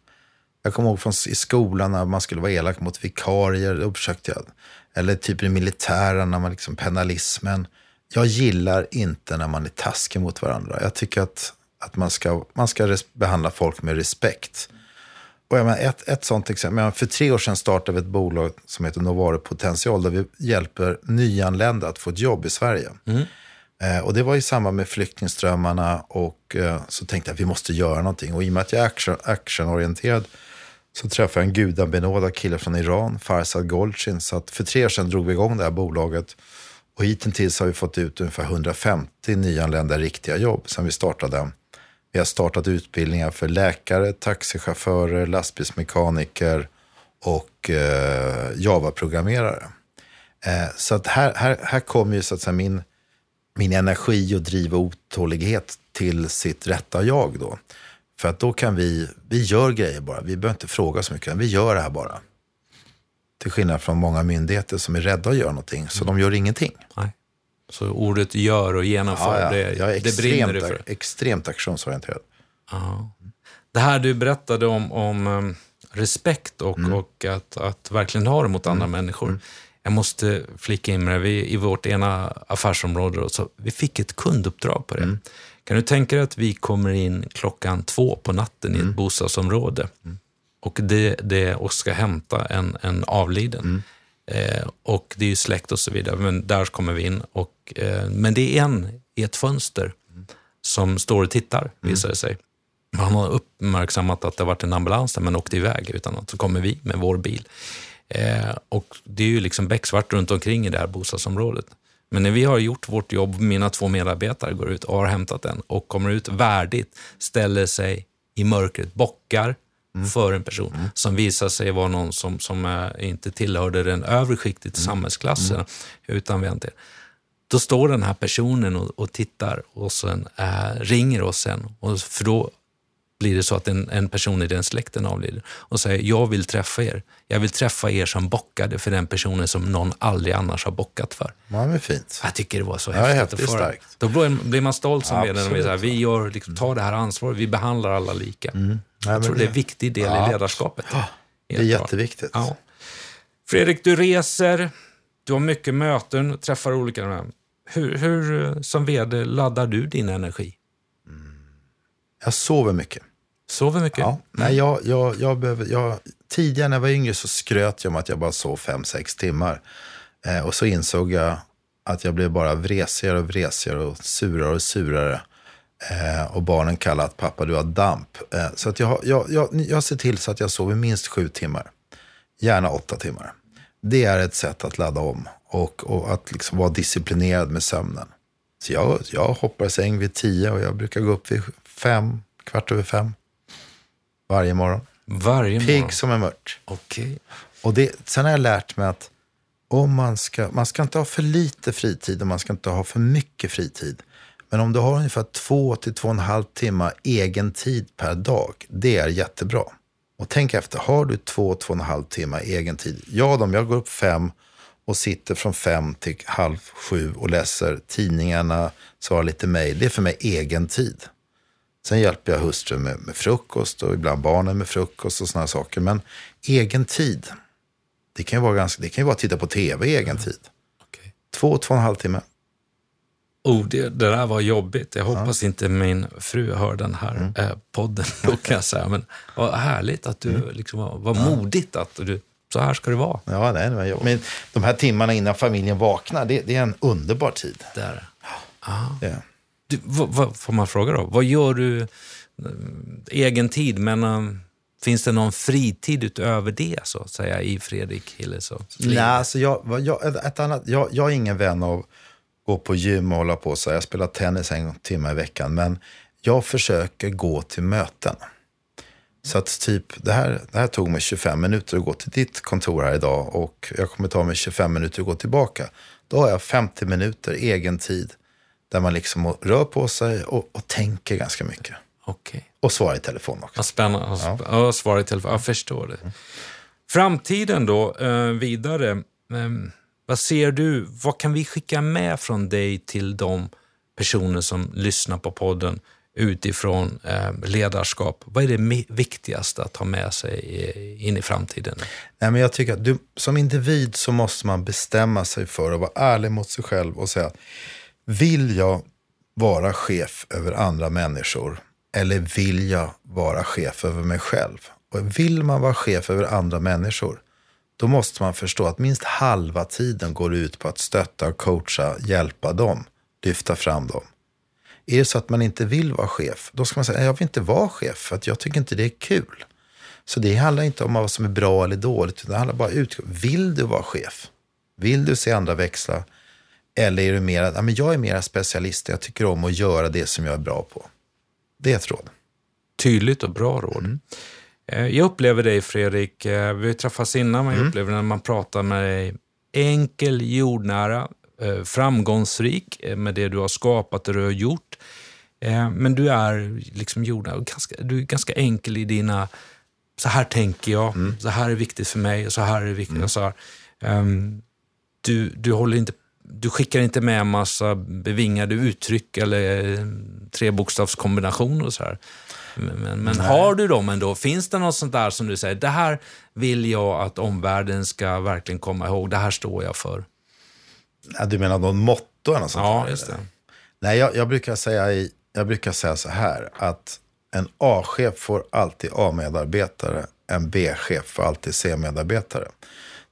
Jag kommer ihåg från i skolan när man skulle vara elak mot vikarier. Då försökte jag. Eller typ i militären när man liksom penalismen. Jag gillar inte när man är taskig mot varandra. Jag tycker att, att man ska, man ska behandla folk med respekt. Och jag menar, ett, ett sånt exempel. För tre år sedan startade vi ett bolag som heter Novare Potential. Där vi hjälper nyanlända att få ett jobb i Sverige. Mm. Eh, och det var i samband med flyktingströmmarna. Och eh, så tänkte jag att vi måste göra någonting. Och i och med att jag är action, actionorienterad så träffade jag en gudabenådad kille från Iran, Farsad Golchin. Så att för tre år sedan drog vi igång det här bolaget. Och hittills har vi fått ut ungefär 150 nyanlända riktiga jobb sedan vi startade. Vi har startat utbildningar för läkare, taxichaufförer, lastbilsmekaniker och eh, Java-programmerare. Eh, så att här, här, här kommer ju så att säga min, min energi och driv och otålighet till sitt rätta jag då. För att då kan vi, vi gör grejer bara. Vi behöver inte fråga så mycket, vi gör det här bara. Till skillnad från många myndigheter som är rädda att göra någonting, så mm. de gör ingenting. Nej. Så ordet gör och genomför, ja, ja. Det, jag är det brinner du för? extremt aktionsorienterad. Ja. Det här du berättade om, om um, respekt och, mm. och att, att verkligen ha det mot andra mm. människor. Jag måste flika in med det. Vi, I vårt ena affärsområde, så vi fick ett kunduppdrag på det. Mm. Kan du tänka dig att vi kommer in klockan två på natten mm. i ett mm. bostadsområde mm. och, det, det, och ska hämta en, en avliden. Mm. Eh, och det är ju släkt och så vidare, men där kommer vi in. Och, eh, men det är en i ett fönster mm. som står och tittar, visar det sig. Han har uppmärksammat att det har varit en ambulans där, men åkte iväg utan att så kommer vi med vår bil. Eh, och det är ju liksom becksvart runt omkring i det här bostadsområdet. Men när vi har gjort vårt jobb, mina två medarbetare går ut och har hämtat den och kommer ut värdigt, ställer sig i mörkret, bockar mm. för en person mm. som visar sig vara någon som, som inte tillhörde den övre skiktet i mm. samhällsklassen, mm. utan väntar. då står den här personen och, och tittar och sen äh, ringer oss sen. Och, för då blir det så att en, en person i den släkten avlider och säger jag vill träffa er. Jag vill träffa er som bockade för den personen som någon aldrig annars har bockat för. Ja, men fint. Jag tycker det var så Ja, häftigt. häftigt få det. starkt. Då blir- man stolt som ledare. Vi, här, vi gör, liksom, tar det här ansvaret, vi behandlar alla lika. Ja, Jag tror det är en viktig del Ja. i ledarskapet. Det är jätteviktigt. Ja. Fredrik, du reser, du har mycket möten, träffar olika... Hur, hur eh, som vd laddar du din energi? Jag sover mycket. Sover mycket? Ja. Nej, jag, jag, jag behöver, jag, tidigare när jag var yngre så skröt jag om att jag bara sov fem sex timmar. Eh, och så insåg jag att jag blev bara vresigare och vresigare och surare och surare. Eh, och barnen kallade att pappa du har damp. Eh, så att jag, jag, jag, jag ser till så att jag sover minst sju timmar. Gärna åtta timmar. Det är ett sätt att ladda om och, och att liksom vara disciplinerad med sömnen. Så jag, jag hoppar säng vid tio och jag brukar gå upp vid fem, kvart över fem. Varje morgon. Varje morgon? Pigg som en mört. Okej. Och det, sen har jag lärt mig att om man ska, man ska inte ha för lite fritid och man ska inte ha för mycket fritid. Men om du har ungefär två till två och en halv timme egen tid per dag, det är jättebra. Och tänk efter, har du två, två och en halv timme egen tid? Jag om jag går upp fem och sitter från fem till halv sju och läser tidningarna, svarar lite mejl. Det är för mig egen tid. Sen hjälper jag hustrun med, med frukost och ibland barnen med frukost och sådana saker. Men egen tid, det kan ju vara, ganska, det kan ju vara att titta på tv i egen tid. Okej. Två, två och en halv timme. Oh, det, det där var jobbigt. Jag hoppas inte min fru hör den här Mm. eh, podden. Då kan jag säga. Men vad härligt att du, Mm. liksom, var, var modigt att du, så här ska det vara. Ja, nej, nej, men de här timmarna innan familjen vaknar, det, det är en underbar tid. Där. Det. Du, vad, vad, får man fråga då? Vad gör du? Eh, egen tid, men eh, finns det någon fritid utöver det så att säga i Fredrik Hillesons liv? Nej, alltså jag, jag, ett- annat, jag, jag är ingen vän av att gå på gym och hålla på så här. Jag spelar tennis en timme i veckan, men jag försöker gå till möten. Så att typ, det här, det här tog mig 25 minuter att gå till ditt kontor här idag och jag kommer ta mig 25 minuter att gå tillbaka. Då har jag 50 minuter egen tid där man liksom rör på sig och, och tänker ganska mycket. Okej. Och svarar i telefon också. Vad spännande. Ja. Ja, svar i telefon. Jag förstår det. Framtiden då, eh, vidare. Eh, vad ser du? Vad kan vi skicka med från dig till de personer som lyssnar på podden utifrån eh, ledarskap? Vad är det viktigaste att ta med sig i, in i framtiden? Nej, men jag tycker att du, som individ så måste man bestämma sig för att vara ärlig mot sig själv och säga, vill jag vara chef över andra människor eller vill jag vara chef över mig själv? Och vill man vara chef över andra människor, då måste man förstå att minst halva tiden går ut på att stötta, coacha, hjälpa dem, lyfta fram dem. Är det så att man inte vill vara chef, då ska man säga, jag vill inte vara chef för att jag tycker inte det är kul. Så det handlar inte om vad som är bra eller dåligt, utan det handlar bara ut. Vill du vara chef? Vill du se andra växla? Eller är du mer, ja, men jag är mer specialist, jag tycker om att göra det som jag är bra på. Det är ett råd. Tydligt och bra råd. Eh, Jag upplever dig Fredrik, eh, vi har träffats innan, men jag upplever när man pratar med dig enkel, jordnära, eh, framgångsrik med det du har skapat och du har gjort. Men du är liksom jordnära, ganska, du är ganska enkel i dina, så här tänker jag, så här är viktigt för mig, och så här är det viktigt. Och så här. Ehm, Du, du, håller inte, du skickar inte med massa bevingade uttryck eller eh, trebokstavskombinationer och så här. Men, men, har du dem ändå? Finns det något sånt där som du säger, det här vill jag att omvärlden ska verkligen komma ihåg, det här står jag för? Ja, du menar någon motto eller något sånt Ja, där, just eller? det. Nej, jag, jag, brukar säga i, jag brukar säga så här, att en A-chef får alltid A-medarbetare, en B-chef får alltid C-medarbetare.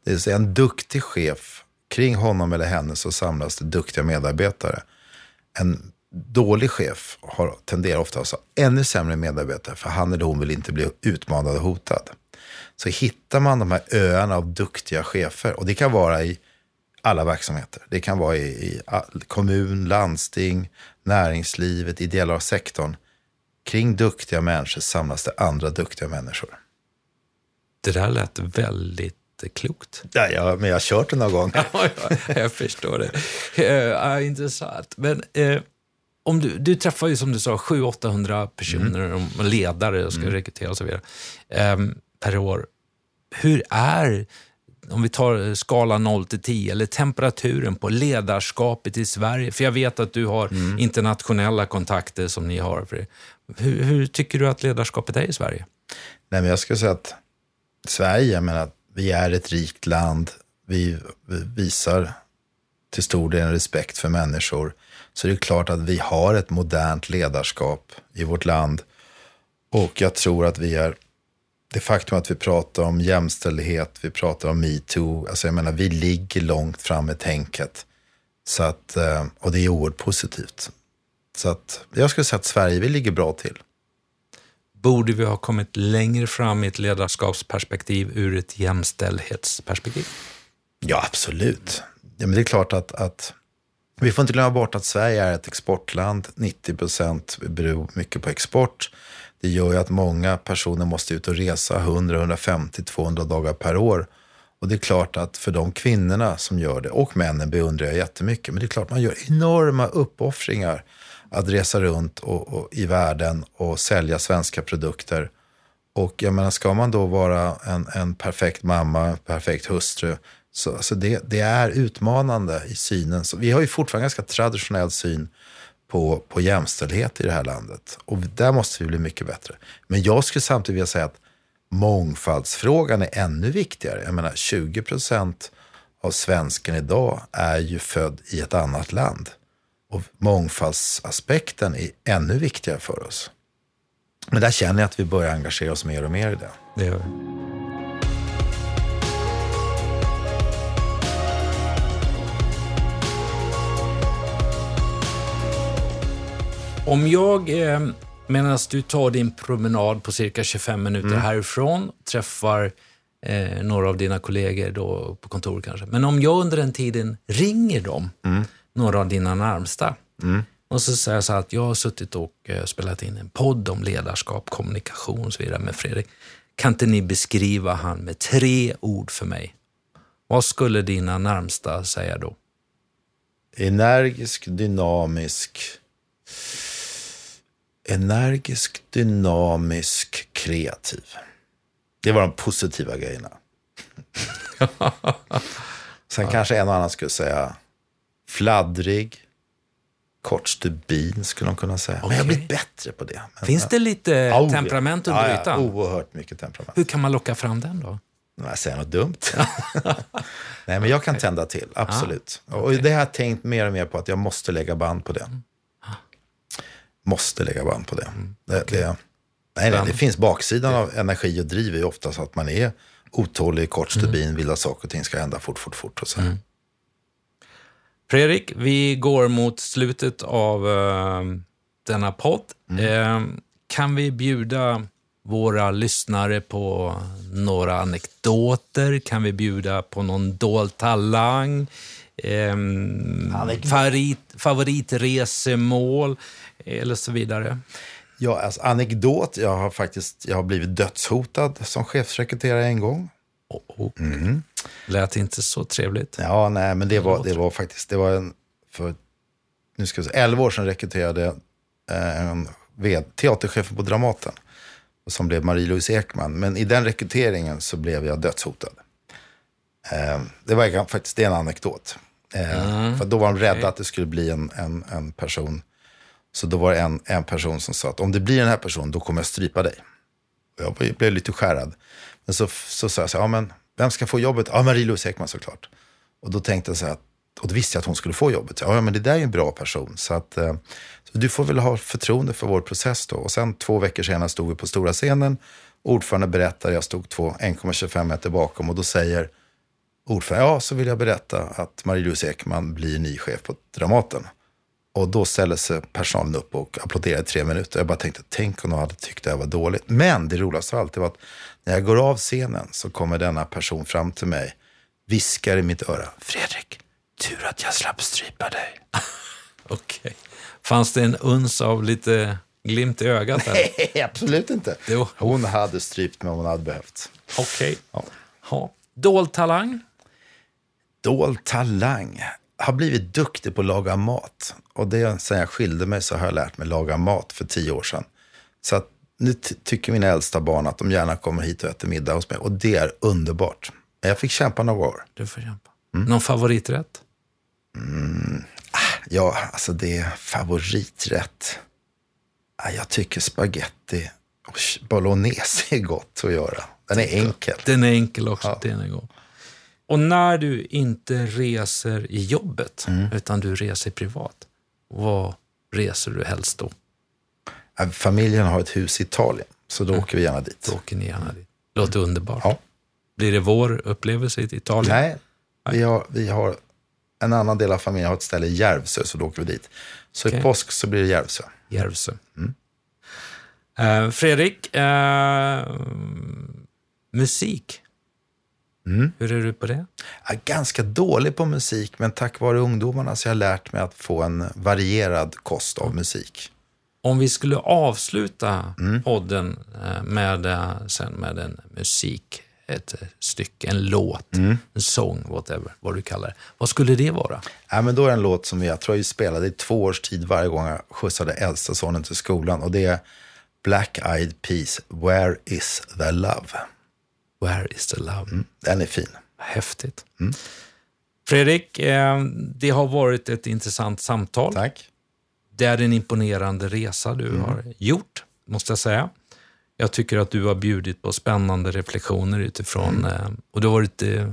Det vill säga en duktig chef, kring honom eller henne så samlas det duktiga medarbetare. En dålig chef har, tenderar ofta att ha ännu sämre medarbetare, för han eller hon vill inte bli utmanad och hotad. Så hittar man de här öarna av duktiga chefer, och det kan vara i alla verksamheter. Det kan vara i, i all- kommun, landsting, näringslivet, i delar av sektorn. Kring duktiga människor samlas det andra duktiga människor. Det där lät väldigt inte klokt. Ja, ja, men jag har kört det någon gång. ja, jag förstår det. Uh, intressant. Men uh, om du, du träffar ju som du sa 700-800 personer, mm. ledare och ska mm. rekrytera och så vidare, um, per år. Hur är, om vi tar skala 0 till 10, eller temperaturen på ledarskapet i Sverige? För jag vet att du har mm. internationella kontakter som ni har. För hur, hur, tycker du att ledarskapet är i Sverige? Nej, men jag skulle säga att Sverige, jag menar, vi är ett rikt land. Vi, vi visar till stor del respekt för människor. Så det är klart att vi har ett modernt ledarskap i vårt land. Och jag tror att vi är, det faktum att vi pratar om jämställdhet, vi pratar om metoo, alltså jag menar vi ligger långt fram i tänket. Så att, eh, och det är oerhört positivt. Så att jag skulle säga att Sverige, vi ligger bra till. Borde vi ha kommit längre fram i ett ledarskapsperspektiv ur ett jämställdhetsperspektiv? Ja, absolut. Ja, men det är klart att, att vi får inte glömma bort att Sverige är ett exportland. 90 procent beror mycket på export. Det gör ju att många personer måste ut och resa 100, 150, 200 dagar per år. Och det är klart att för de kvinnorna som gör det, och männen beundrar jag jättemycket, men det är klart man gör enorma uppoffringar att resa runt och, och, i världen och sälja svenska produkter. Och jag menar, ska man då vara en, en perfekt mamma, en perfekt hustru, så alltså det, det, är utmanande i synen. Så vi har ju fortfarande en ganska traditionell syn på, på jämställdhet i det här landet. Och där måste vi bli mycket bättre. Men jag skulle samtidigt vilja säga att mångfaldsfrågan är ännu viktigare. Jag menar, 20 procent av svensken idag är ju född i ett annat land. Och mångfaldsaspekten är ännu viktigare för oss. Men där känner jag att vi börjar engagera oss mer och mer i det. Det gör vi. Om jag, eh, medan du tar din promenad på cirka 25 minuter mm. härifrån, träffar eh, några av dina kollegor då på kontoret kanske. Men om jag under den tiden ringer dem, mm några av dina närmsta. Mm. Och så säger jag så här att jag har suttit och uh, spelat in en podd om ledarskap, kommunikation och så vidare med Fredrik. Kan inte ni beskriva han med tre ord för mig? Vad skulle dina närmsta säga då? Energisk, dynamisk. Energisk, dynamisk, kreativ. Det var de positiva grejerna. Sen kanske en och annan skulle säga fladdrig, kort stubin skulle de kunna säga. Okay. Men jag har blivit bättre på det. Men, Finns det lite oh, temperament under ja, ytan? Ja, oerhört mycket temperament. Hur kan man locka fram den då? Säger något dumt. Nej, men jag kan tända till, absolut. Ah, okay. Och det har jag tänkt mer och mer på att jag måste lägga band på det. Mm. Måste lägga band på det. Mm. det, okay. det nej, nej, det finns baksidan av energi och driv är ju ofta så att man är otålig, kort stubin, mm. vill att saker och ting ska hända fort, fort, fort. Och så. Mm. Fredrik, vi går mot slutet av uh, denna podd. Mm. Uh, kan vi bjuda våra lyssnare på några anekdoter? Kan vi bjuda på någon dold talang? Um, favorit, favoritresemål? Eller så vidare. Ja, alltså anekdot. Jag har faktiskt jag har blivit dödshotad som chefssekreterare en gång. Oh, mm. Lät inte så trevligt. Ja, nej, men det var, det var faktiskt, det var en, för nu ska säga, 11 år sedan rekryterade eh, en teaterchefen på Dramaten. Som blev Marie-Louise Ekman. Men i den rekryteringen så blev jag dödshotad. Eh, det var faktiskt det är en anekdot. Eh, mm. För då var de rädda okay. att det skulle bli en, en, en person. Så då var det en, en person som sa att om det blir den här personen, då kommer jag strypa dig. Jag blev lite skärrad. Men så, så sa jag så här, ja men vem ska få jobbet? Ja, Marie-Louise Ekman såklart. Och då tänkte jag så här, och då visste jag att hon skulle få jobbet. Ja, men det där är en bra person. Så, att, eh, så du får väl ha förtroende för vår process då. Och sen två veckor senare stod vi på stora scenen. Ordförande berättar, jag stod 1,25 meter bakom och då säger ordförande, ja så vill jag berätta att Marie-Louise Ekman blir ny chef på Dramaten. Och då ställer sig personalen upp och applåderar i tre minuter. Jag bara tänkte, tänk om de hade tyckt det här var dåligt. Men det roligaste av allt var att när jag går av scenen så kommer denna person fram till mig, viskar i mitt öra, Fredrik, tur att jag slapp strypa dig. Okej. Okay. Fanns det en uns av lite glimt i ögat? Nej, absolut inte. Hon hade strypt mig om hon hade behövt. Okej. Okay. Ja. Dold talang? Dold talang. Har blivit duktig på att laga mat. Och det, sen jag skilde mig så har jag lärt mig laga mat för tio år sedan. Så att nu tycker mina äldsta barn att de gärna kommer hit och äter middag hos mig. Och det är underbart. Men jag fick kämpa några år. Du får kämpa. Mm. Någon favoriträtt? Mm. Ah, ja, alltså det är favoriträtt. Ah, jag tycker spaghetti och bolognese är gott att göra. Den är enkel. Den är enkel också. Ja. Den är god. Och när du inte reser i jobbet, mm. utan du reser privat, vad reser du helst då? Familjen har ett hus i Italien, så då mm. åker vi gärna dit. Då åker ni gärna dit. Låter underbart. Ja. Blir det vår upplevelse i Italien? Nej, vi har, vi har en annan del av familjen har ett ställe i Järvsö, så då åker vi dit. Så okay. i påsk så blir det Järvsö. Järvsö. Mm. Uh, Fredrik, uh, musik. Mm. Hur är du på det? Jag är ganska dålig på musik, men tack vare ungdomarna så har jag lärt mig att få en varierad kost av musik. Om vi skulle avsluta mm. podden eh, med, eh, sen med en musik, ett stycke, en låt, mm. en sång, whatever, vad du kallar det. Vad skulle det vara? Ja, men då är det en låt som jag tror jag spelade i två års tid varje gång jag skjutsade äldsta sonen till skolan. Och det är Black Eyed Peas, Where is the love? Where is the love? Mm, den är fin. Häftigt. Mm. Fredrik, eh, det har varit ett intressant samtal. Tack. Det är en imponerande resa du mm. har gjort, måste jag säga. Jag tycker att du har bjudit på spännande reflektioner utifrån, mm. Eh, och du har varit, eh,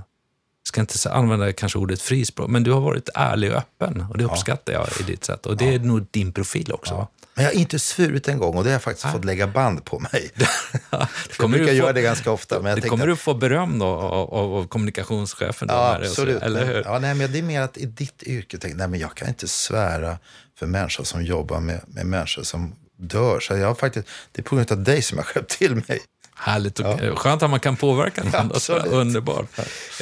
ska inte använda kanske ordet frispråk, men du har varit ärlig och öppen och det uppskattar jag i ditt sätt. Och det är nog din profil också. Men jag har inte svurit en gång och det har jag faktiskt ah. fått lägga band på mig. jag brukar få, göra det ganska ofta. Men jag det kommer att... du få beröm då av, av kommunikationschefen? Då ja, absolut. Så, eller hur? Ja, nej, men det är mer att i ditt yrke, tänk, nej, men jag kan inte svära för människor som jobbar med, med människor som dör. Så jag har faktiskt, det är på grund av dig som jag skärpt till mig. Härligt och ja. skönt att man kan påverka någon. Ja, underbart.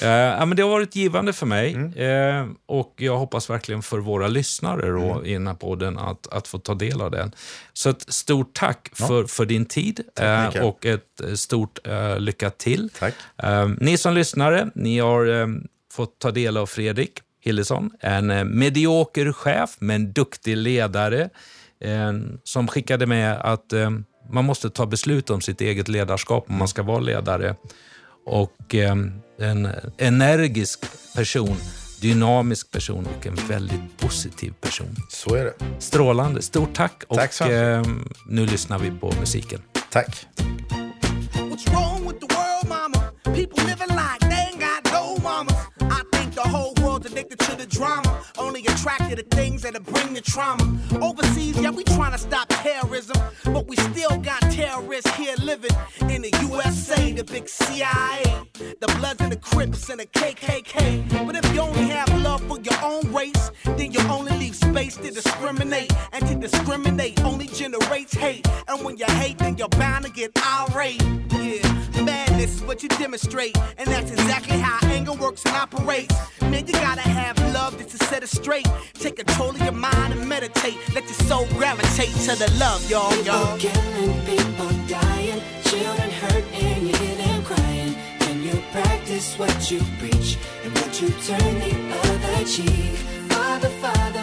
Ja. Uh, men det har varit givande för mig mm. uh, och jag hoppas verkligen för våra lyssnare då, mm. i den här podden att, att få ta del av den. Så ett stort tack ja. för, för din tid uh, och ett stort lycka till. Tack. ni som lyssnare, ni har fått ta del av Fredrik Hillesson, en medioker chef men duktig ledare som skickade med att man måste ta beslut om sitt eget ledarskap om man ska vara ledare. Och eh, en energisk person, dynamisk person och en väldigt positiv person. Så är det. Strålande. Stort tack. Tack och eh, nu lyssnar vi på musiken. Tack. Drama. Only attracted to things that'll bring the trauma. Overseas, yeah, we trying to stop terrorism. But we still got terrorists here living in the USA, the big CIA, the Bloods and the Crips and the KKK. But if you only have love for your own race, then you only leave space to discriminate. And to discriminate only generates hate. And when you hate, then you're bound to get irate. Yeah, madness is what you demonstrate. And that's exactly how anger works and operates. Man, you gotta have love just to set it straight. Take control of your mind and meditate. Let your soul gravitate to the love, y'all, y'all. People killing, people dying, children hurt, and you hear them crying. Can you practice what you preach and what you turn the other cheek? Father, Father,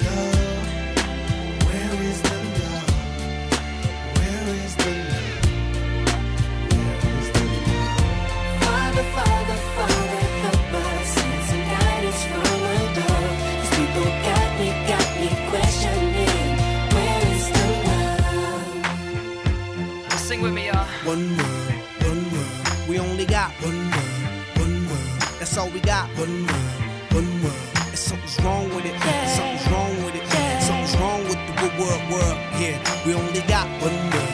Sing with me, y'all. One world, one world. We only got one world, one world. That's all we got. One world, one world. And something's wrong with it. Something's wrong with it. Something's wrong with the good world, world. Yeah, we only got one world,